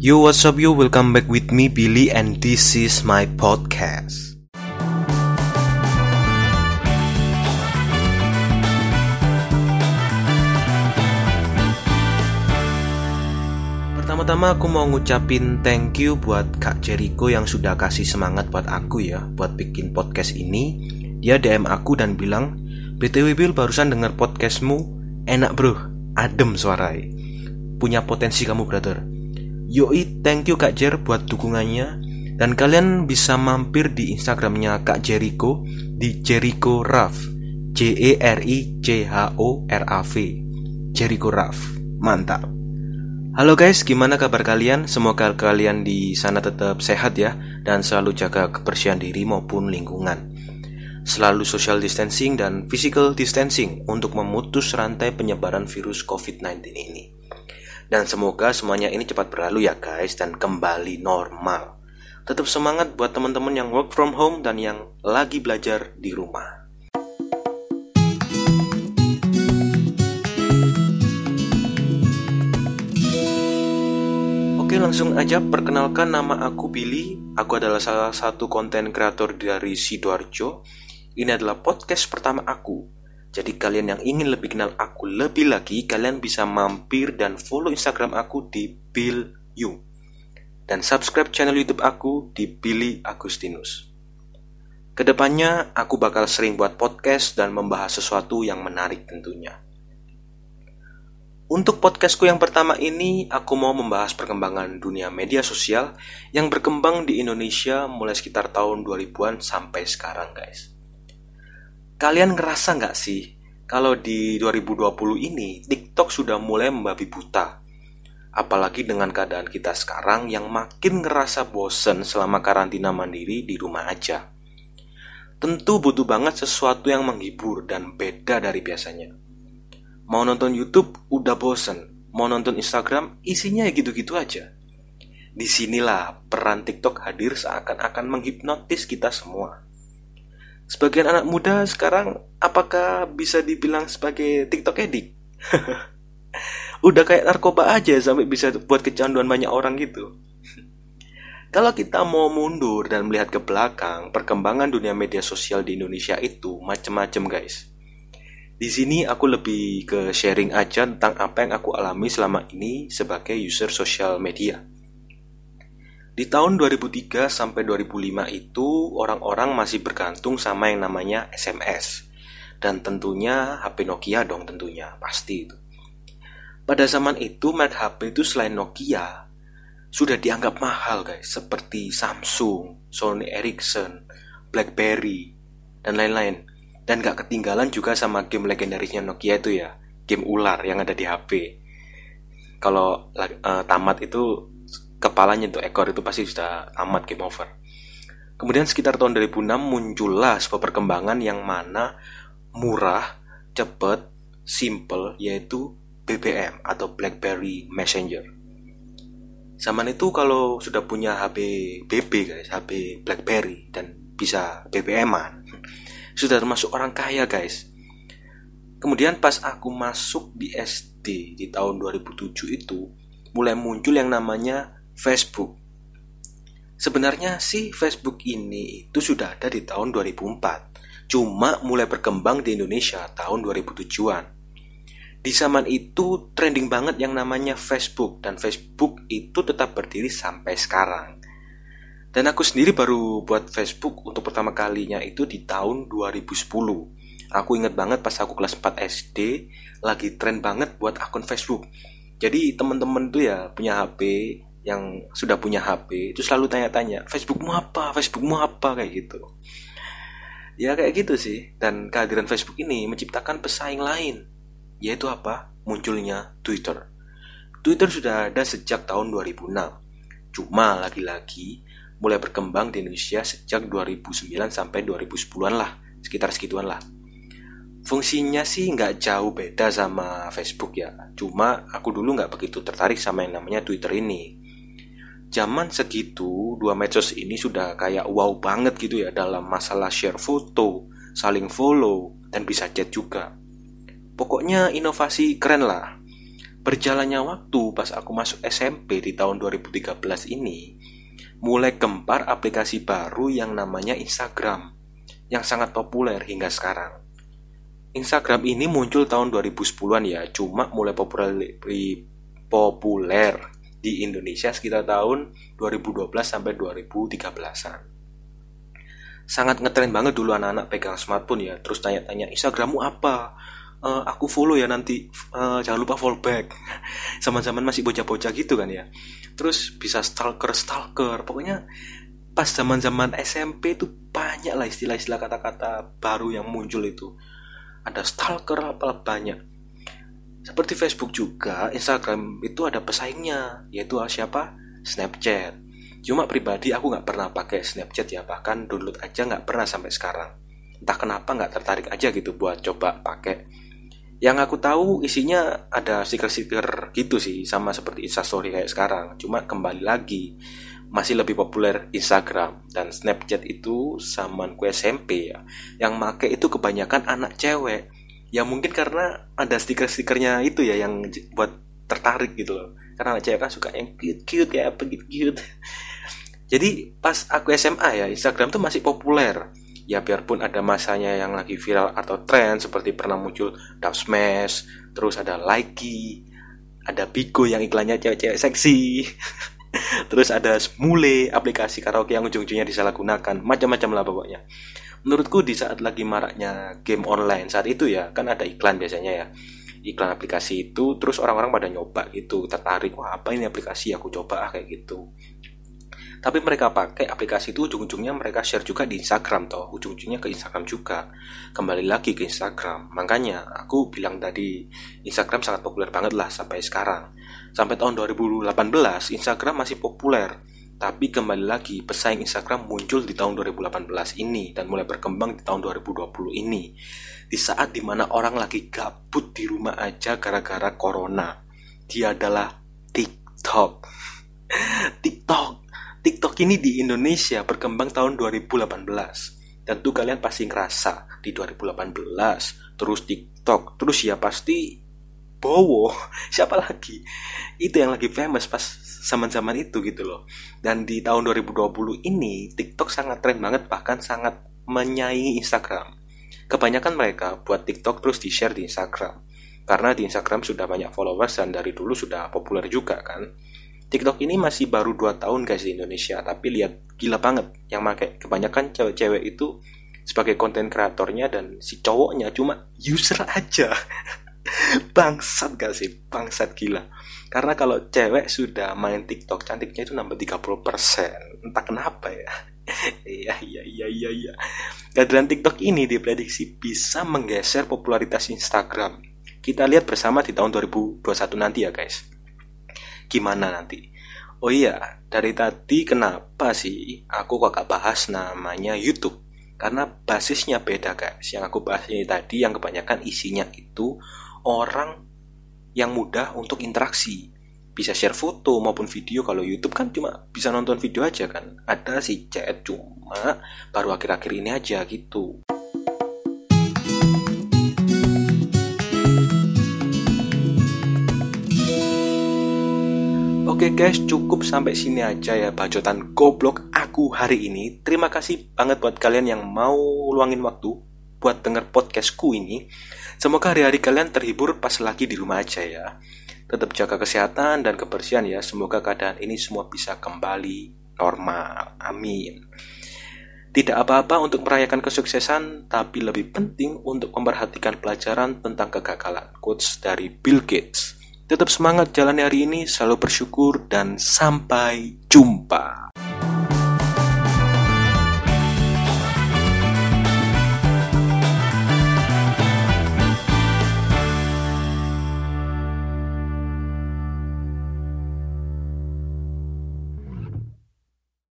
Yo, what's up, yo? Welcome back with me, Billy, and this is my podcast. Pertama-tama aku mau ngucapin thank you buat Kak Jericho yang sudah kasih semangat buat aku ya, buat bikin podcast ini. Dia DM aku dan bilang, BTW Bill barusan denger podcastmu, enak bro, adem suarai. Punya potensi kamu brother Yoi, thank you Kak Jer buat dukungannya. Dan kalian bisa mampir di Instagramnya Kak Jericho di Jericho Raf. J E R I C H O R A V. Jericho Raf. Mantap. Halo guys, gimana kabar kalian? Semoga kalian di sana tetap sehat ya. Dan selalu jaga kebersihan diri maupun lingkungan. Selalu social distancing dan physical distancing untuk memutus rantai penyebaran virus COVID-19 ini. Dan semoga semuanya ini cepat berlalu ya guys dan kembali normal. Tetap semangat buat teman-teman yang work from home dan yang lagi belajar di rumah. Oke langsung aja perkenalkan nama aku Billy Aku adalah salah satu konten kreator dari Sidoarjo Ini adalah podcast pertama aku jadi kalian yang ingin lebih kenal aku lebih lagi, kalian bisa mampir dan follow Instagram aku di Bill Yu. Dan subscribe channel YouTube aku di Billy Agustinus. Ke depannya aku bakal sering buat podcast dan membahas sesuatu yang menarik tentunya. Untuk podcastku yang pertama ini, aku mau membahas perkembangan dunia media sosial yang berkembang di Indonesia mulai sekitar tahun 2000-an sampai sekarang guys. Kalian ngerasa nggak sih kalau di 2020 ini TikTok sudah mulai membabi buta? Apalagi dengan keadaan kita sekarang yang makin ngerasa bosen selama karantina mandiri di rumah aja. Tentu butuh banget sesuatu yang menghibur dan beda dari biasanya. Mau nonton YouTube udah bosen, mau nonton Instagram isinya ya gitu-gitu aja. Di sinilah peran TikTok hadir seakan-akan menghipnotis kita semua. Sebagian anak muda sekarang apakah bisa dibilang sebagai TikTok edik? Udah kayak narkoba aja sampai bisa buat kecanduan banyak orang gitu. Kalau kita mau mundur dan melihat ke belakang, perkembangan dunia media sosial di Indonesia itu macem-macem guys. Di sini aku lebih ke sharing aja tentang apa yang aku alami selama ini sebagai user sosial media. Di tahun 2003 sampai 2005 itu orang-orang masih bergantung sama yang namanya SMS. Dan tentunya HP Nokia dong tentunya, pasti itu. Pada zaman itu merek HP itu selain Nokia sudah dianggap mahal guys, seperti Samsung, Sony Ericsson, BlackBerry, dan lain-lain. Dan gak ketinggalan juga sama game legendarisnya Nokia itu ya, game ular yang ada di HP. Kalau uh, tamat itu kepalanya tuh ekor itu pasti sudah amat game over. Kemudian sekitar tahun 2006 muncullah sebuah perkembangan yang mana murah, cepet, simple yaitu BBM atau BlackBerry Messenger. Zaman itu kalau sudah punya HP BB guys, HP BlackBerry dan bisa BBM-an, sudah termasuk orang kaya guys. Kemudian pas aku masuk di SD di tahun 2007 itu mulai muncul yang namanya Facebook. Sebenarnya sih Facebook ini itu sudah ada di tahun 2004, cuma mulai berkembang di Indonesia tahun 2007-an. Di zaman itu trending banget yang namanya Facebook dan Facebook itu tetap berdiri sampai sekarang. Dan aku sendiri baru buat Facebook untuk pertama kalinya itu di tahun 2010. Aku inget banget pas aku kelas 4 SD lagi tren banget buat akun Facebook. Jadi temen-temen tuh ya punya HP yang sudah punya HP itu selalu tanya-tanya Facebookmu apa? Facebookmu apa? kayak gitu. Ya kayak gitu sih. Dan kehadiran Facebook ini menciptakan pesaing lain yaitu apa? Munculnya Twitter. Twitter sudah ada sejak tahun 2006 cuma lagi-lagi mulai berkembang di Indonesia sejak 2009 sampai 2010-an lah sekitar segituan lah. Fungsinya sih nggak jauh beda sama Facebook ya. Cuma aku dulu nggak begitu tertarik sama yang namanya Twitter ini zaman segitu dua medsos ini sudah kayak wow banget gitu ya dalam masalah share foto, saling follow, dan bisa chat juga. Pokoknya inovasi keren lah. Berjalannya waktu pas aku masuk SMP di tahun 2013 ini, mulai gempar aplikasi baru yang namanya Instagram, yang sangat populer hingga sekarang. Instagram ini muncul tahun 2010-an ya, cuma mulai populer, populer di Indonesia sekitar tahun 2012 sampai 2013-an. Sangat ngetren banget dulu anak-anak pegang smartphone ya, terus tanya-tanya Instagrammu apa? Uh, aku follow ya nanti, uh, jangan lupa follow back. Zaman-zaman masih bocah-bocah gitu kan ya. Terus bisa stalker stalker, pokoknya pas zaman-zaman SMP itu banyak lah istilah-istilah kata-kata baru yang muncul itu. Ada stalker apalah banyak seperti Facebook juga, Instagram itu ada pesaingnya, yaitu siapa? Snapchat. Cuma pribadi aku nggak pernah pakai Snapchat ya, bahkan download aja nggak pernah sampai sekarang. Entah kenapa nggak tertarik aja gitu buat coba pakai. Yang aku tahu isinya ada stiker-stiker gitu sih, sama seperti Instastory kayak sekarang. Cuma kembali lagi, masih lebih populer Instagram dan Snapchat itu zaman ku SMP ya. Yang make itu kebanyakan anak cewek ya mungkin karena ada stiker-stikernya itu ya yang buat tertarik gitu loh. Karena cewek kan suka yang cute cute kayak apa gitu cute jadi pas aku SMA ya Instagram tuh masih populer. Ya biarpun ada masanya yang lagi viral atau tren seperti pernah muncul Dub Smash terus ada Likey ada Bigo yang iklannya cewek-cewek seksi terus ada Smule aplikasi karaoke yang ujung-ujungnya disalahgunakan macam-macam lah pokoknya menurutku di saat lagi maraknya game online saat itu ya kan ada iklan biasanya ya. Iklan aplikasi itu terus orang-orang pada nyoba gitu tertarik wah apa ini aplikasi? Aku coba ah kayak gitu. Tapi mereka pakai aplikasi itu ujung-ujungnya mereka share juga di Instagram toh ujung-ujungnya ke Instagram juga. Kembali lagi ke Instagram. Makanya aku bilang tadi Instagram sangat populer banget lah sampai sekarang. Sampai tahun 2018 Instagram masih populer tapi kembali lagi, pesaing Instagram muncul di tahun 2018 ini dan mulai berkembang di tahun 2020 ini. Di saat di mana orang lagi gabut di rumah aja gara-gara corona. Dia adalah TikTok. TikTok. TikTok ini di Indonesia berkembang tahun 2018. Tentu kalian pasti ngerasa di 2018 terus TikTok terus ya pasti Bowo siapa lagi itu yang lagi famous pas zaman-zaman itu gitu loh. Dan di tahun 2020 ini TikTok sangat tren banget bahkan sangat menyaingi Instagram. Kebanyakan mereka buat TikTok terus di-share di Instagram. Karena di Instagram sudah banyak followers dan dari dulu sudah populer juga kan. TikTok ini masih baru 2 tahun guys di Indonesia, tapi lihat gila banget yang pakai kebanyakan cewek-cewek itu sebagai konten kreatornya dan si cowoknya cuma user aja. bangsat gak sih? Bangsat gila. Karena kalau cewek sudah main TikTok, cantiknya itu nambah 30%. Entah kenapa ya. Iya, iya, iya, iya, iya. Kehadiran TikTok ini diprediksi bisa menggeser popularitas Instagram. Kita lihat bersama di tahun 2021 nanti ya guys. Gimana nanti? Oh iya, dari tadi kenapa sih aku kok gak bahas namanya YouTube? Karena basisnya beda guys. Yang aku bahas ini tadi yang kebanyakan isinya itu orang yang mudah untuk interaksi bisa share foto maupun video kalau YouTube kan cuma bisa nonton video aja kan ada sih chat cuma baru akhir-akhir ini aja gitu Oke guys, cukup sampai sini aja ya bacotan goblok aku hari ini. Terima kasih banget buat kalian yang mau luangin waktu buat denger podcastku ini. Semoga hari-hari kalian terhibur pas lagi di rumah aja ya. Tetap jaga kesehatan dan kebersihan ya. Semoga keadaan ini semua bisa kembali normal. Amin. Tidak apa-apa untuk merayakan kesuksesan, tapi lebih penting untuk memperhatikan pelajaran tentang kegagalan. Quotes dari Bill Gates. Tetap semangat jalani hari ini, selalu bersyukur, dan sampai jumpa.